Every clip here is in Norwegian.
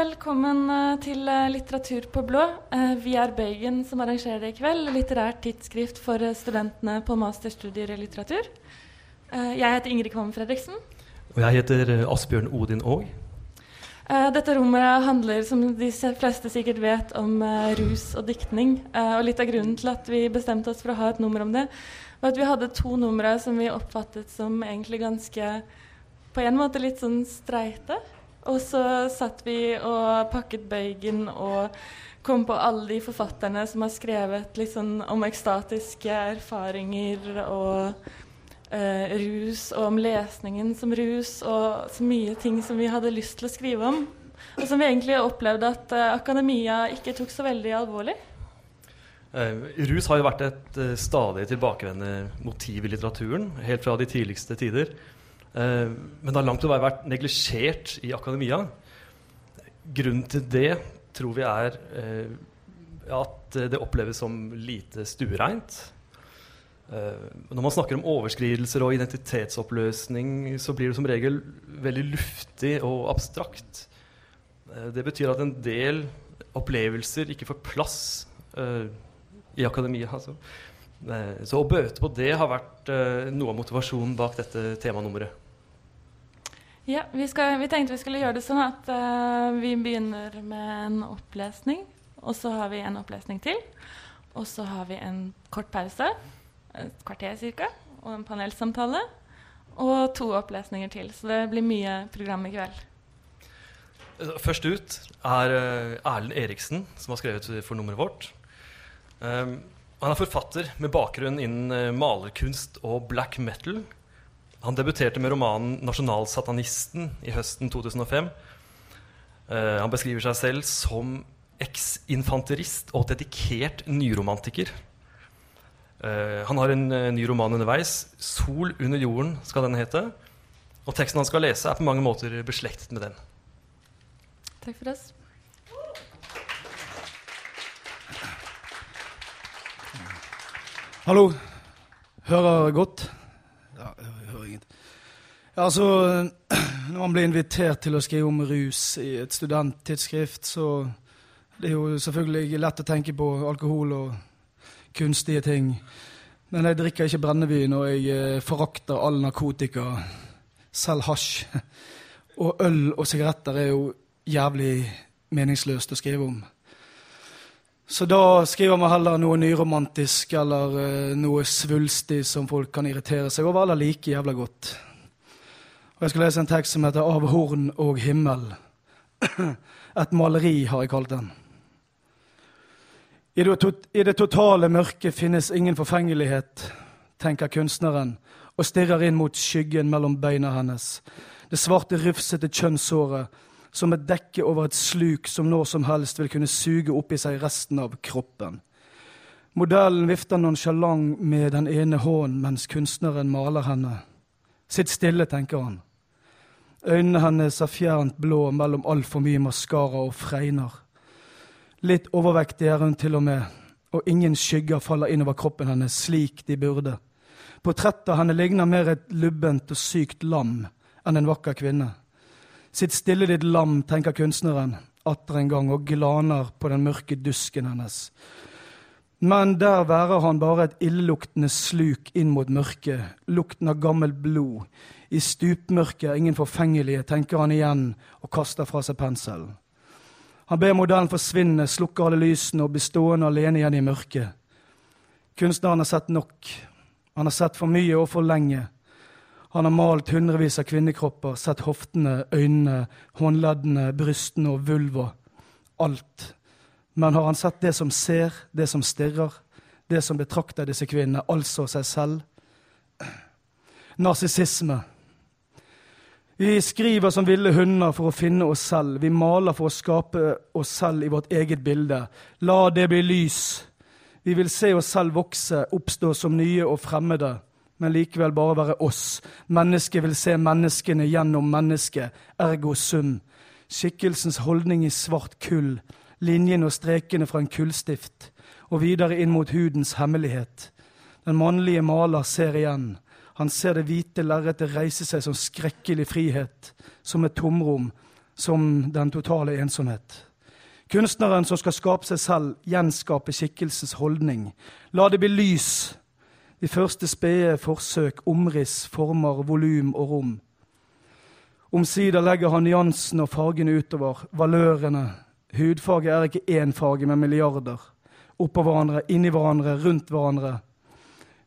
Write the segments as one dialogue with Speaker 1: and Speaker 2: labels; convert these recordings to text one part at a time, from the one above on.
Speaker 1: velkommen eh, til eh, Litteratur på blå. Eh, Vi er Bøygen som arrangerer det i kveld. Litterært tidsskrift for studentene på masterstudier i litteratur. Jeg heter Ingrid Kvam Fredriksen.
Speaker 2: Og jeg heter Asbjørn Odin Aag.
Speaker 1: Dette rommet handler, som de fleste sikkert vet, om rus og diktning. Og litt av grunnen til at vi bestemte oss for å ha et nummer om det, var at vi hadde to numre som vi oppfattet som egentlig ganske På en måte litt sånn streite. Og så satt vi og pakket bøygen og kom på alle de forfatterne som har skrevet sånn om ekstatiske erfaringer og eh, rus, og om lesningen som rus, og så mye ting som vi hadde lyst til å skrive om. Og som vi egentlig opplevde at eh, akademia ikke tok så veldig alvorlig.
Speaker 2: Eh, rus har jo vært et eh, stadig tilbakevendende motiv i litteraturen, helt fra de tidligste tider. Eh, men det har langt på vei vært neglisjert i akademia. Grunnen til det tror vi er eh, at det oppleves som lite stuereint. Eh, når man snakker om overskridelser og identitetsoppløsning, så blir det som regel veldig luftig og abstrakt. Det betyr at en del opplevelser ikke får plass i akademia. Altså. Eh, så å bøte på det har vært eh, noe av motivasjonen bak dette temanummeret.
Speaker 1: Ja, vi, skal, vi tenkte vi skulle gjøre det sånn at uh, vi begynner med en opplesning, og så har vi en opplesning til. Og så har vi en kort pause, et kvarter ca., og en panelsamtale. Og to opplesninger til, så det blir mye program i kveld.
Speaker 2: Først ut er Erlend Eriksen, som har skrevet for nummeret vårt. Um, han er forfatter med bakgrunn innen eh, malerkunst og black metal. Han debuterte med romanen 'Nasjonalsatanisten' i høsten 2005. Uh, han beskriver seg selv som eksinfanterist og dedikert nyromantiker. Uh, han har en uh, ny roman underveis. 'Sol under jorden' skal den hete. Og teksten han skal lese, er på mange måter beslektet med den.
Speaker 1: Takk for oss.
Speaker 3: Hallo. Hører godt? Ja, jeg hører ingenting. Ja, altså, når man blir invitert til å skrive om rus i et studenttidsskrift, så det er jo selvfølgelig lett å tenke på alkohol og kunstige ting. Men jeg drikker ikke brennevin, og jeg eh, forakter all narkotika, selv hasj. Og øl og sigaretter er jo jævlig meningsløst å skrive om. Så da skriver man heller noe nyromantisk eller uh, noe svulstig som folk kan irritere seg over, eller like jævla godt. Og Jeg skal lese en tekst som heter 'Av horn og himmel'. Et maleri, har jeg kalt den. I det, tot I det totale mørket finnes ingen forfengelighet, tenker kunstneren, og stirrer inn mot skyggen mellom beina hennes. Det svarte, rufsete kjønnshåret som et dekke over et sluk som når som helst vil kunne suge opp i seg resten av kroppen. Modellen vifter nonsjalant med den ene hånden mens kunstneren maler henne. Sitt stille, tenker han. Øynene hennes er fjernt blå mellom altfor mye maskara og fregner. Litt overvektig er hun til og med, og ingen skygger faller innover kroppen hennes slik de burde. Portrettet av henne ligner mer et lubbent og sykt lam enn en vakker kvinne. Sitt stille ditt lam, tenker kunstneren atter en gang og glaner på den mørke dusken hennes. Men der værer han bare et illeluktende sluk inn mot mørket, lukten av gammelt blod. I stupmørket, ingen forfengelige, tenker han igjen og kaster fra seg penselen. Han ber modellen forsvinne, slukker alle lysene og blir stående alene igjen i mørket. Kunstneren har sett nok. Han har sett for mye og for lenge. Han har malt hundrevis av kvinnekropper, sett hoftene, øynene, håndleddene, brystene og vulva. Alt. Men har han sett det som ser, det som stirrer, det som betrakter disse kvinnene, altså seg selv? Narsissisme. Vi skriver som ville hunder for å finne oss selv. Vi maler for å skape oss selv i vårt eget bilde. La det bli lys. Vi vil se oss selv vokse, oppstå som nye og fremmede, men likevel bare være oss. Mennesket vil se menneskene gjennom mennesket, ergo sum. Skikkelsens holdning i svart kull, linjene og strekene fra en kullstift, og videre inn mot hudens hemmelighet. Den mannlige maler ser igjen. Han ser det hvite lerretet reise seg som skrekkelig frihet, som et tomrom, som den totale ensomhet. Kunstneren som skal skape seg selv, gjenskape skikkelsens holdning. La det bli lys. De første spede forsøk, omriss, former, volum og rom. Omsider legger han nyansene og fargene utover, valørene. Hudfarget er ikke én farge, men milliarder. Oppå hverandre, inni hverandre, rundt hverandre.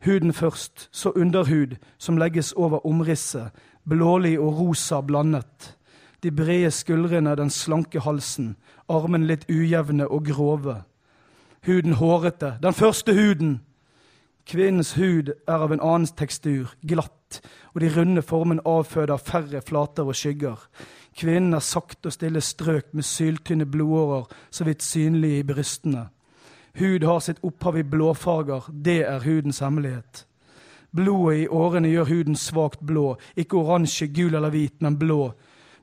Speaker 3: Huden først, så underhud, som legges over omrisset, blålig og rosa blandet. De brede skuldrene, den slanke halsen, armene litt ujevne og grove. Huden hårete, den første huden. Kvinnens hud er av en annen tekstur, glatt, og de runde formene avføder færre flater og skygger. Kvinnen er sakte og stille strøk med syltynne blodårer så vidt synlige i brystene. Hud har sitt opphav i blåfarger, det er hudens hemmelighet. Blodet i årene gjør huden svakt blå, ikke oransje, gul eller hvit, men blå.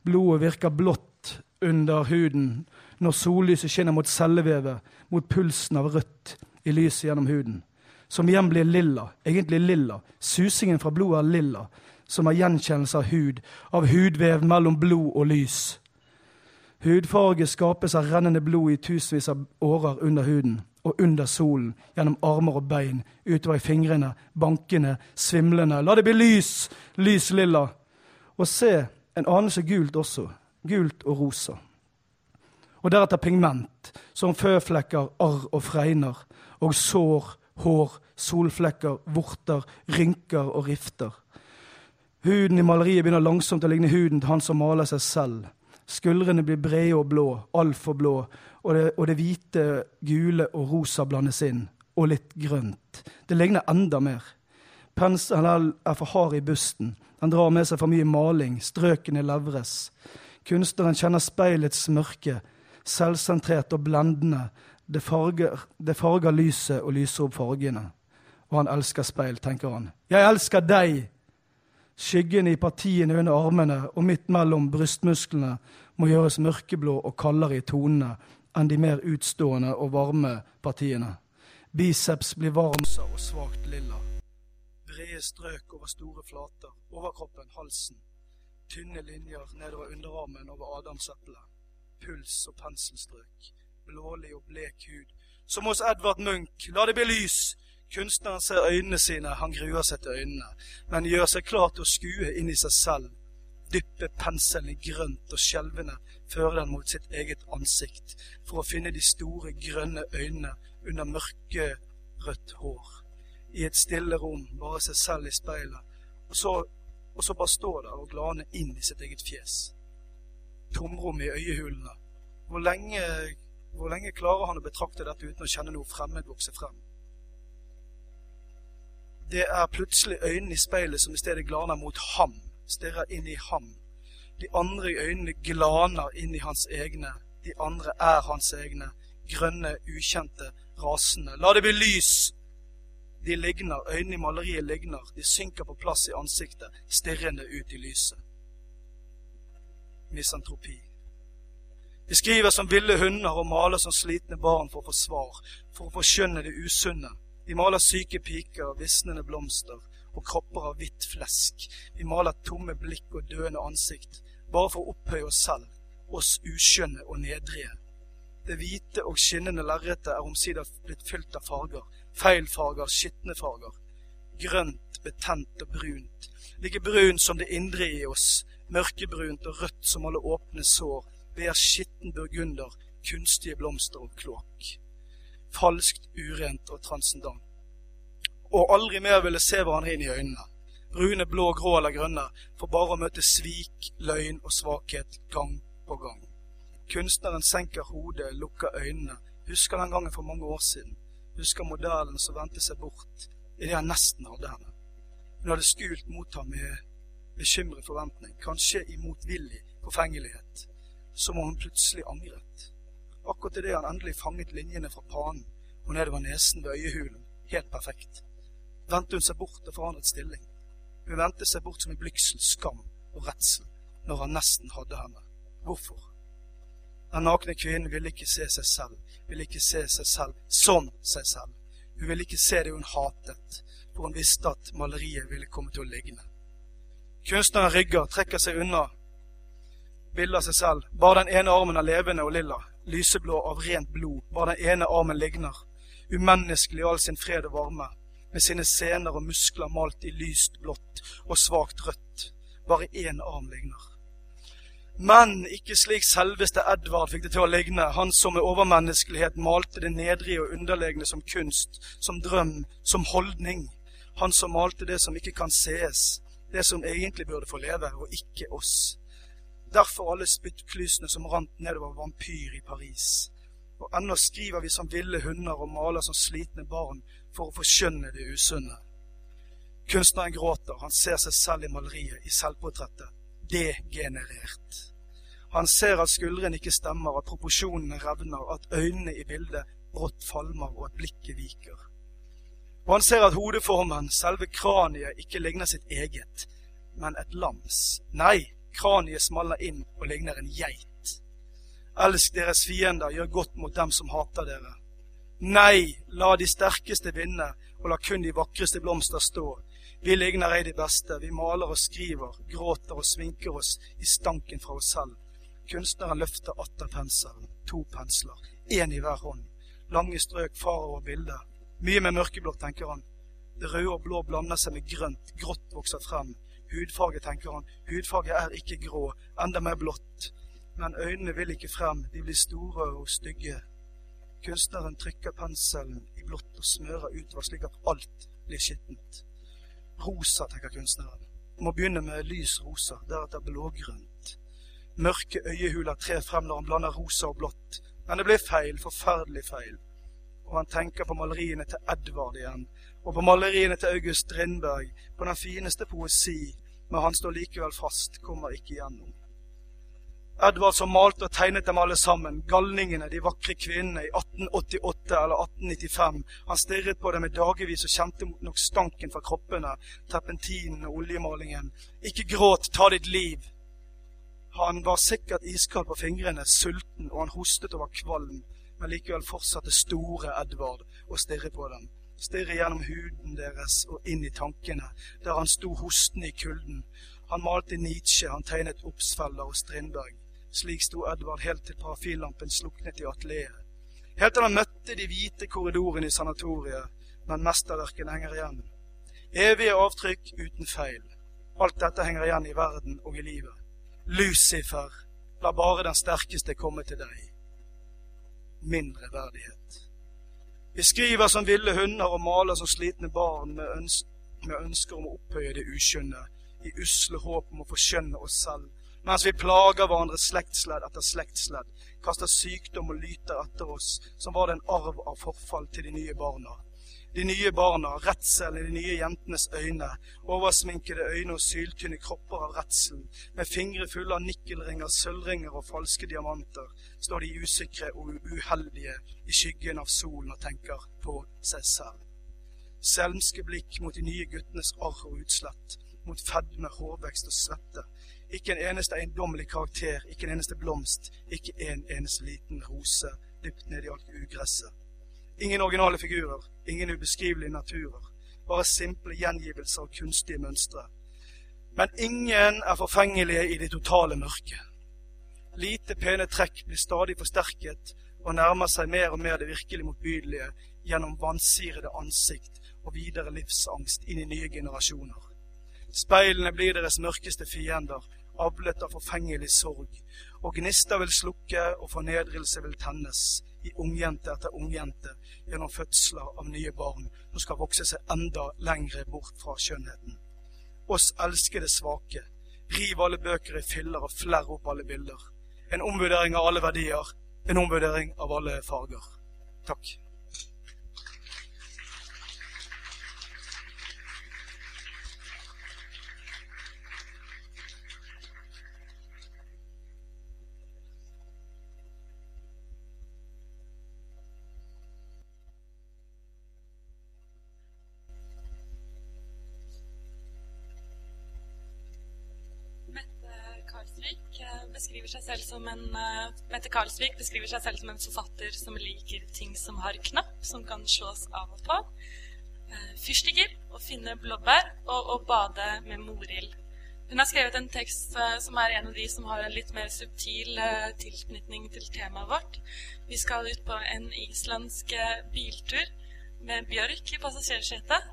Speaker 3: Blodet virker blått under huden når sollyset skinner mot cellevevet, mot pulsen av rødt i lyset gjennom huden. Som igjen blir lilla, egentlig lilla. Susingen fra blodet er lilla, som er gjenkjennelse av hud, av hudvev mellom blod og lys. Hudfarge skapes av rennende blod i tusenvis av årer under huden og under solen, gjennom armer og bein, utover i fingrene, bankende, svimlende. La det bli lys, lys lilla. Og se, en anelse gult også. Gult og rosa og deretter pigment, som føflekker, arr og fregner, og sår, hår, solflekker, vorter, rynker og rifter. Huden i maleriet begynner langsomt å ligne huden til han som maler seg selv. Skuldrene blir brede og blå, altfor blå, og det, og det hvite, gule og rosa blandes inn, og litt grønt. Det ligner enda mer. Penselen er for hard i busten, den drar med seg for mye maling, strøkene levres. Kunstneren kjenner speilets mørke, selvsentrert og blendende. Det farger, det farger lyset og lyser opp fargene. Og han elsker speil, tenker han. Jeg elsker deg! Skyggene i partiene under armene og midt mellom brystmusklene må gjøres mørkeblå og kaldere i tonene enn de mer utstående og varme partiene. Biceps blir varm og svakt lilla. Brede strøk over store flater, overkroppen, halsen. Tynne linjer nedover underarmen over adamseplet puls og penselstrøk, blålig og blek hud. Som hos Edvard Munch, la det bli lys! Kunstneren ser øynene sine, han gruer seg til øynene, men gjør seg klar til å skue inn i seg selv. Dyppe penselen i grønt og skjelvende fører den mot sitt eget ansikt, for å finne de store, grønne øynene under mørke, rødt hår. I et stille rom, bare seg selv i speilet, og så, og så bare stå der og glane inn i sitt eget fjes tomrom i øyehulene. Hvor lenge, hvor lenge klarer han å betrakte dette uten å kjenne noe fremmed vokse frem? Det er plutselig øynene i speilet som i stedet glaner mot ham, stirrer inn i ham. De andre i øynene glaner inn i hans egne. De andre er hans egne. Grønne, ukjente, rasende. La det bli lys! De ligner, øynene i maleriet ligner. De synker på plass i ansiktet, stirrende ut i lyset misantropi. De skriver som ville hunder og maler som slitne barn for å få svar, for å forskjønne det usunne. De maler syke piker, visnende blomster og kropper av hvitt flesk. Vi maler tomme blikk og døende ansikt, bare for å opphøye oss selv, oss uskjønne og nedrige. Det hvite og skinnende lerretet er omsider blitt fylt av farger, feil farger, skitne farger. Grønt, betent og brunt, like brunt som det indre i oss, mørkebrunt og rødt som alle åpne sår, ber skitten burgunder, kunstige blomster og kloakk. Falskt, urent og transcendant. Og aldri mer ville se hverandre inn i øynene. Brune, blå, grå eller grønne, for bare å møte svik, løgn og svakhet gang på gang. Kunstneren senker hodet, lukker øynene, husker den gangen for mange år siden, husker modellen som vendte seg bort idet han nesten hadde henne. Hun hadde skult mot ham med bekymret forventning, kanskje i motvillig forfengelighet, som om hun plutselig angret. Akkurat idet han endelig fanget linjene fra panen og nedover nesen ved øyehulen, helt perfekt, vendte hun seg bort og forandret stilling. Hun vendte seg bort som i blygsel, skam og redsel når han nesten hadde henne. Hvorfor? Den nakne kvinnen ville ikke se seg selv, ville ikke se seg selv som seg selv. Hun ville ikke se det hun hatet, for hun visste at maleriet ville komme til å ligne. Kunstneren rygger, trekker seg unna. Bilde av seg selv. Bare den ene armen er levende og lilla. Lyseblå av rent blod. Bare den ene armen ligner. Umenneskelig i all sin fred og varme. Med sine sener og muskler malt i lyst blått og svakt rødt. Bare én arm ligner. Men ikke slik selveste Edvard fikk det til å ligne, han som med overmenneskelighet malte det nedrige og underlegne som kunst, som drøm, som holdning. Han som malte det som ikke kan sees, det som egentlig burde få leve, og ikke oss. Derfor alle spyttklysene som rant nedover vampyr i Paris. Og ennå skriver vi som ville hunder og maler som slitne barn for å forskjønne det usunne. Kunstneren gråter, han ser seg selv i maleriet, i selvportrettet. Degenerert. Han ser at skuldrene ikke stemmer, at proporsjonene revner, at øynene i bildet brått falmer, og at blikket viker. Og han ser at hodeformen, selve kraniet, ikke ligner sitt eget, men et lams. Nei, kraniet smalner inn og ligner en geit. Elsk deres fiender, gjør godt mot dem som hater dere. Nei, la de sterkeste vinne, og la kun de vakreste blomster stå. Vi ligner ei de beste, vi maler og skriver, gråter og sminker oss i stanken fra oss selv. Kunstneren løfter atter penselen. To pensler, én i hver hånd. Lange strøk farer over bildet. Mye med mørkeblått, tenker han. Det røde og blå blander seg med grønt. Grått vokser frem. Hudfarge, tenker han. Hudfarge er ikke grå, enda mer blått. Men øynene vil ikke frem, de blir store og stygge. Kunstneren trykker penselen i blått og smører utover slik at alt blir skittent. Rosa, tenker kunstneren. Må begynne med lys rosa, deretter blågrønt. Mørke øyehuler trer frem når han blander rosa og blått. Men det blir feil, forferdelig feil. Og han tenker på maleriene til Edvard igjen, og på maleriene til August Strindberg, på den fineste poesi, men han står likevel fast, kommer ikke igjennom. Edvard som malte og tegnet dem alle sammen, galningene, de vakre kvinnene, i 1888 eller 1895. Han stirret på dem i dagevis og kjente nok stanken fra kroppene, terpentinen og oljemalingen. Ikke gråt, ta ditt liv! Han var sikkert iskald på fingrene, sulten, og han hostet og var kvalm, men likevel fortsatte store Edvard å stirre på dem. Stirre gjennom huden deres og inn i tankene, der han sto hostende i kulden. Han malte Nietzsche, han tegnet Obsfeller og Strindberg. Slik sto Edvard helt til parafillampen sluknet i atelieret. Helt til han møtte de hvite korridorene i sanatoriet, men mesterverket henger igjen. Evige avtrykk uten feil. Alt dette henger igjen i verden og i livet. Lucifer, la bare den sterkeste komme til deg. Mindre verdighet. Vi skriver som ville hunder og maler som slitne barn med, øns med ønsker om å opphøye det uskjønne, i usle håp om å forskjønne oss selv, mens vi plager hverandre slektsledd etter slektsledd, kaster sykdom og lyter etter oss, som var det en arv av forfall til de nye barna de nye barna, redselen i de nye jentenes øyne, oversminkede øyne og syltynne kropper av redselen, med fingre fulle av nikkelringer, sølvringer og falske diamanter, står de usikre og uheldige i skyggen av solen og tenker på seg selv. Selmske blikk mot de nye guttenes arr og utslett, mot fedme, hårvekst og svette. Ikke en eneste eiendommelig karakter, ikke en eneste blomst, ikke en eneste liten rose dypt ned i alt ugresset. Ingen originale figurer, ingen ubeskrivelige naturer. Bare simple gjengivelser og kunstige mønstre. Men ingen er forfengelige i det totale mørket. Lite pene trekk blir stadig forsterket og nærmer seg mer og mer det virkelig motbydelige gjennom vansirede ansikt og videre livsangst inn i nye generasjoner. Speilene blir deres mørkeste fiender, avlet av forfengelig sorg, og gnister vil slukke og fornedrelse vil tennes i ungjente etter ungjente gjennom fødsler av nye barn som skal vokse seg enda lengre bort fra skjønnheten. Oss elskede svake, riv alle bøker i filler og flerr opp alle bilder. En omvurdering av alle verdier, en omvurdering av alle farger. Takk.
Speaker 1: beskriver seg selv som en uh, Mette Karlsvik beskriver seg selv som en forfatter som liker ting som har knapp, som kan slås av og på. Uh, fyrstikker, å finne blåbær og å bade med morild. Hun har skrevet en tekst uh, som er en av de som har en litt mer subtil uh, tilknytning til temaet vårt. Vi skal ut på en islandsk biltur med Bjørk i passasjersetet.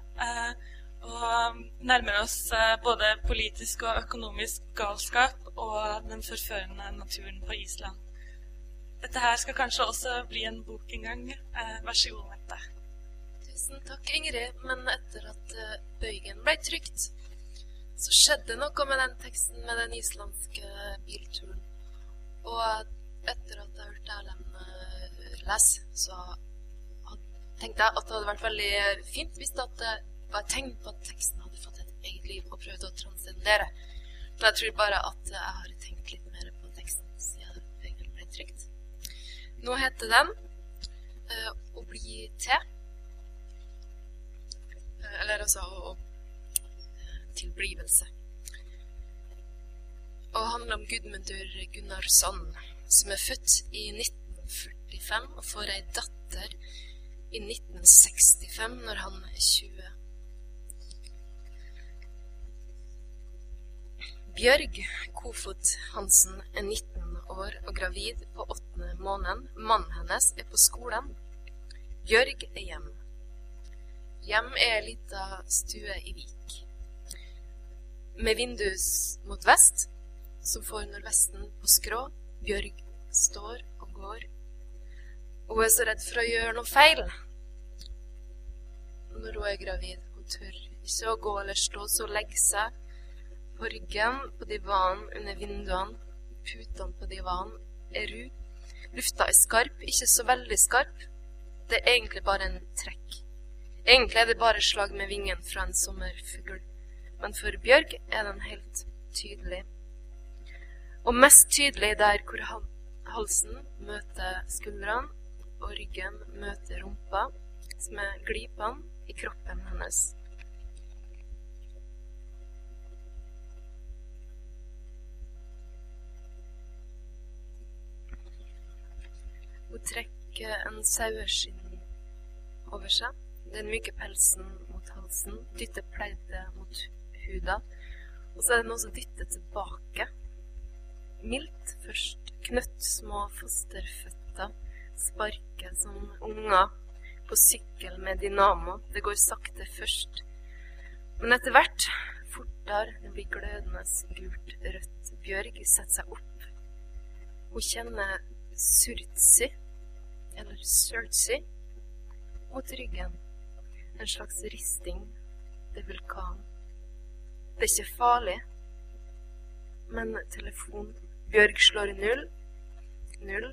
Speaker 1: Og nærmer oss både politisk og økonomisk galskap og den forførende naturen på Island. Dette her skal kanskje også bli en bok en gang. vær så god, Mette.
Speaker 4: Tusen takk, Ingrid. Men etter at bøygen ble trykt, så skjedde noe med den teksten med den islandske bilturen. Og etter at jeg hørte Erlend lese, så tenkte jeg at det hadde vært veldig fint hvis det var et tegn på at teksten hadde fått et eget liv og prøvd å transcendere. Men jeg tror bare at jeg har tenkt litt mer på teksten siden den ble trykt. Nå heter den uh, 'Å bli til'. Uh, eller altså å tilblivelse. Og handler om Gudmundur Gunnarsson, som er født i 1945 og får ei datter i 1965, når han er 20. Bjørg Kofot Hansen er 19 år og gravid på åttende måneden. Mannen hennes er på skolen. Bjørg er hjem. Hjem er ei lita stue i Vik med vindus mot vest, som får nordvesten på skrå. Bjørg står og går. Hun er så redd for å gjøre noe feil når hun er gravid. Hun tør ikke å gå eller stå, så legger seg på ryggen på divanen under vinduene. Putene på divanen er ru. Lufta er skarp, ikke så veldig skarp. Det er egentlig bare en trekk. Egentlig er det bare slag med vingen fra en sommerfugl men for Bjørg er den helt tydelig. Og mest tydelig der hvor halsen møter skuldrene, og ryggen møter rumpa, som er glipene i kroppen hennes. Hun trekker en saueskinn over seg, den myke pelsen mot halsen, dytter pleidet mot huda. Og så er det noe som dytter tilbake. Mildt først. Knøttsmå fosterføtter sparker som unger på sykkel med dynamo. Det går sakte først. Men etter hvert fortere. Det blir glødende gult rødt. Bjørg setter seg opp. Hun kjenner surtsi, eller surtsi, mot ryggen. En slags risting. Det er vulkan. Det er ikke farlig. Men telefon Bjørg slår null. Null.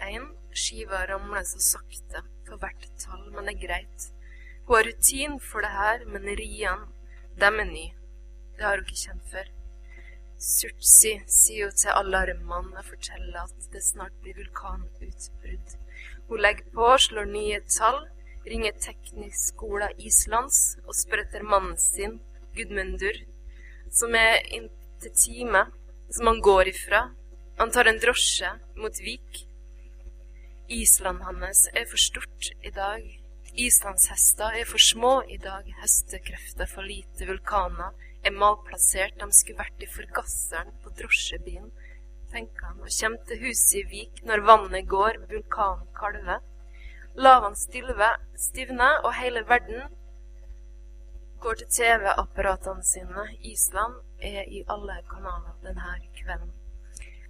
Speaker 4: Én. Skiva ramler så sakte for hvert tall, men det er greit. Hun har rutin for det her, men rian dem er ny. Det har hun ikke kjent før. Surtsi sier jo til alarmene og forteller at det snart blir vulkanutbrudd. Hun legger på, slår nye tall, ringer teknisk skole Islands og spør etter mannen sin Gudmundur, som er inntil time, som han går ifra. Han tar en drosje mot Vik. Island hans er for stort i dag. Islandshester er for små i dag. Hestekrefter for lite. Vulkaner er malplassert. De skulle vært i forgasseren på drosjebilen, tenker han, og kommer til huset i Vik når vannet går, vulkanen kalver. Lavaen stivner, og hele verden går til TV-apparatene sine. Island er i alle kanaler denne kvelden.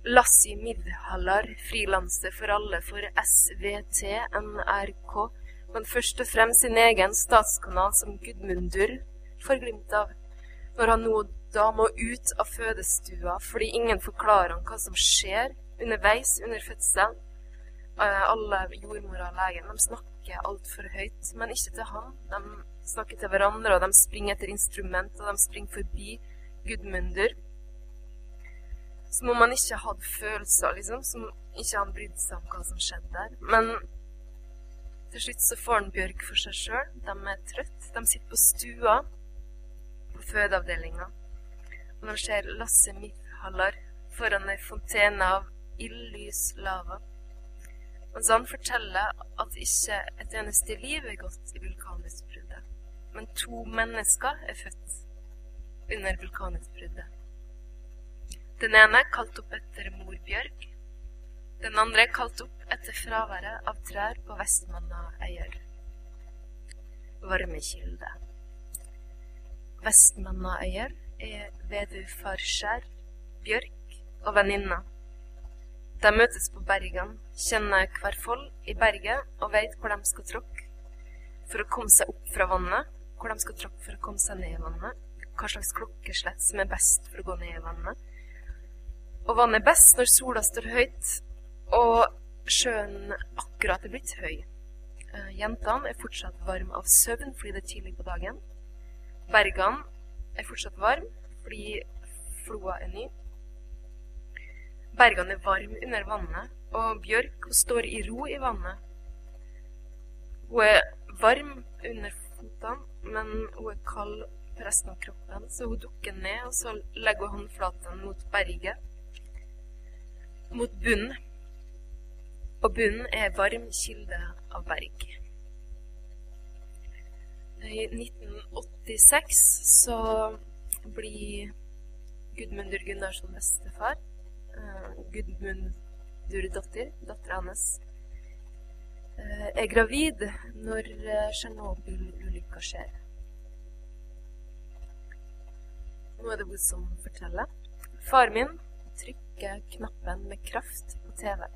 Speaker 4: Lassi Midhallar frilanser for alle for SVT, NRK, men først og fremst sin egen statskanal som Gudmundur får glimt av. Når han nå da må ut av fødestua fordi ingen forklarer han hva som skjer underveis under fødselen. Eh, alle jordmora og legen de snakker altfor høyt, men ikke til han. De snakker til hverandre, og de springer etter instrument, og de springer forbi Gudmundur. Som om han ikke hadde følelser, liksom. Som ikke han brydde seg om hva som skjedde der. Men til slutt så får han Bjørg for seg sjøl. De er trøtte. De sitter på stua fødeavdelinga. Og de ser Lasse Midthallar foran ei fontene av ildlys lava. Mens han forteller at ikke et eneste liv er gått i vulkanutbruddet men to mennesker er født. under vulkanutbruddet. Den ene kalt opp etter mor Bjørg. Den andre kalt opp etter fraværet av trær på Vestmannaøyer. Varmekilde. Vestmannaøyer er Vedufarskjær, Bjørk og venninna. De møtes på Bergen, kjenner hver fold i berget og vet hvor de skal tråkke for å komme seg opp fra vannet, hvor de skal tråkke for å komme seg ned i vannet, hva slags klokkeslett som er best for å gå ned i vannet. Og vannet er best når sola står høyt og sjøen akkurat er blitt høy. Uh, jentene er fortsatt varme av søvn fordi det er tidlig på dagen. Bergene er fortsatt varme fordi floa er ny. Bergene er varme under vannet, og Bjørk står i ro i vannet. Hun er varm under føttene, men hun er kald på resten av kroppen, så hun dukker ned, og så legger hun håndflaten mot berget, mot bunnen. Og bunnen er varm kilde av berg. I 1986 så blir Gudmundur Gunnarsson bestefar. Uh, Gudmundur datter, dattera hans, uh, er gravid når uh, Tsjernobyl-ulykka skjer. Nå er det hun som forteller. Far min trykker knappen med kraft på TV.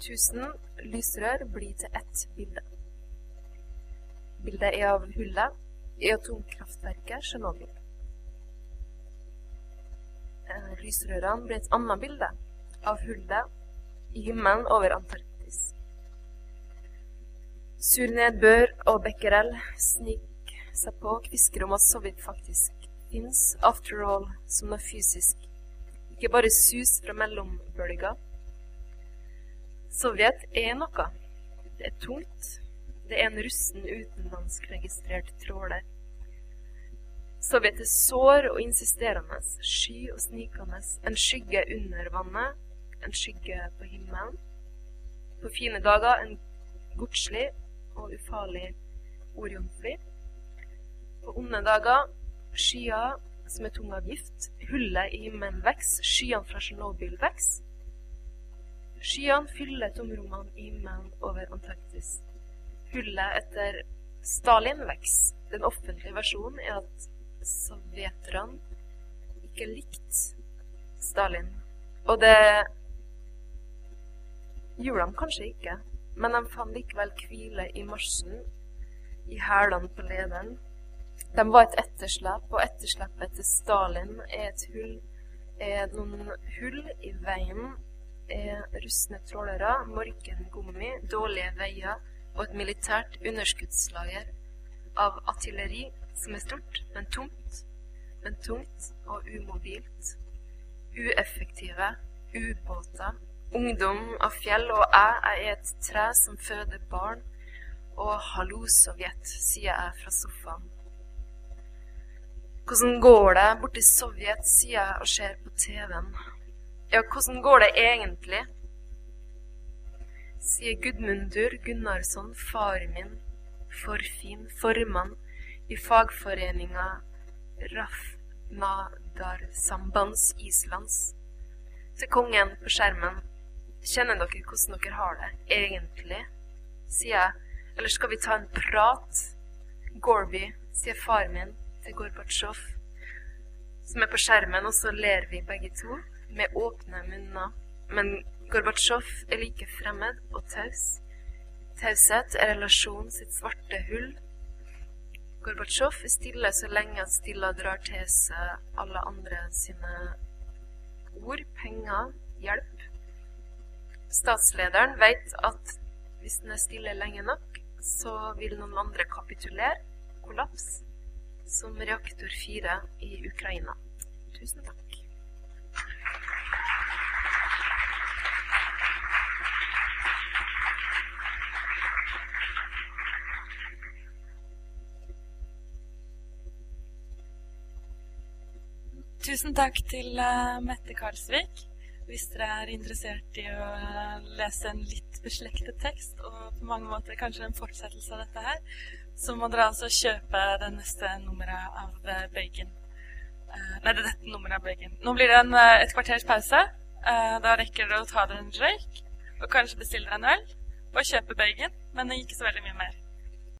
Speaker 4: Tusen lysrør blir til ett bilde. Bildet er av hullet i atomkraftverket Tsjernobyl. Lysrørene blir et annet bilde av hullet i himmelen over Antarktis. Sur nedbør og becquerel sniker seg på og kvisker om at Sovjet faktisk fins, after all, som noe fysisk. Ikke bare sus fra mellombølger. Sovjet er noe. Det er tungt. Det er en russen utenlandskregistrert tråler. Sovjet er sår og insisterende, sky og snikende, en skygge under vannet, en skygge på himmelen. På fine dager en godslig og ufarlig orionfly. På onde dager skyer som er tunge av gift. Hullet i himmelen vokser, skyene fra Tsjernobyl vokser. Skyene fyller tomrommene i himmelen over Antarktis. Hullet etter Stalin vokser. Den offentlige versjonen er at sovjeterne ikke likte Stalin. Og det gjorde de kanskje ikke, men de fant likevel hvile i marsjen, i hælene på lederen. De var et etterslep, og etterslepet til Stalin er et hull er noen hull i veien, er rustne trålere, morken gummi, dårlige veier og et militært underskuddslager av artilleri som er stort, men tomt, men tungt og umobilt. Ueffektive ubåter. Ungdom av fjell og jeg er et tre som føder barn. Og hallo, Sovjet, sier jeg fra sofaen. Hvordan går det borti Sovjet, sier jeg og ser på TV-en. Ja, hvordan går det egentlig? Sier Gudmundur Gunnarsson, far min, forfin formann i fagforeninga Rafnadarsambands Islands. Til kongen på skjermen. Kjenner dere hvordan dere har det egentlig? sier jeg. Eller skal vi ta en prat? Gorby, sier far min til Gorbatsjov, som er på skjermen, og så ler vi begge to med åpne munner. Men Gorbatsjov er like fremmed og taus. Taushet er relasjonen sitt svarte hull. Gorbatsjov er stille så lenge at stilla drar til seg alle andre sine ord, penger, hjelp. Statslederen vet at hvis den er stille lenge nok, så vil noen andre kapitulere, kollaps, som reaktor 4 i Ukraina. Tusen takk.
Speaker 1: Tusen takk til uh, Mette Karlsvik. hvis dere er interessert i å lese en litt beslektet tekst, og på mange måter kanskje en fortsettelse av dette her, så må dere altså kjøpe det neste nummeret av eh, Bacon. Nei, det dette nummeret av Bacon. Nå blir det en, eh, et kvarters pause. Da rekker dere å ta dere en røyk, og kanskje bestille dere en øl, og kjøpe Bacon, men ikke så veldig mye mer.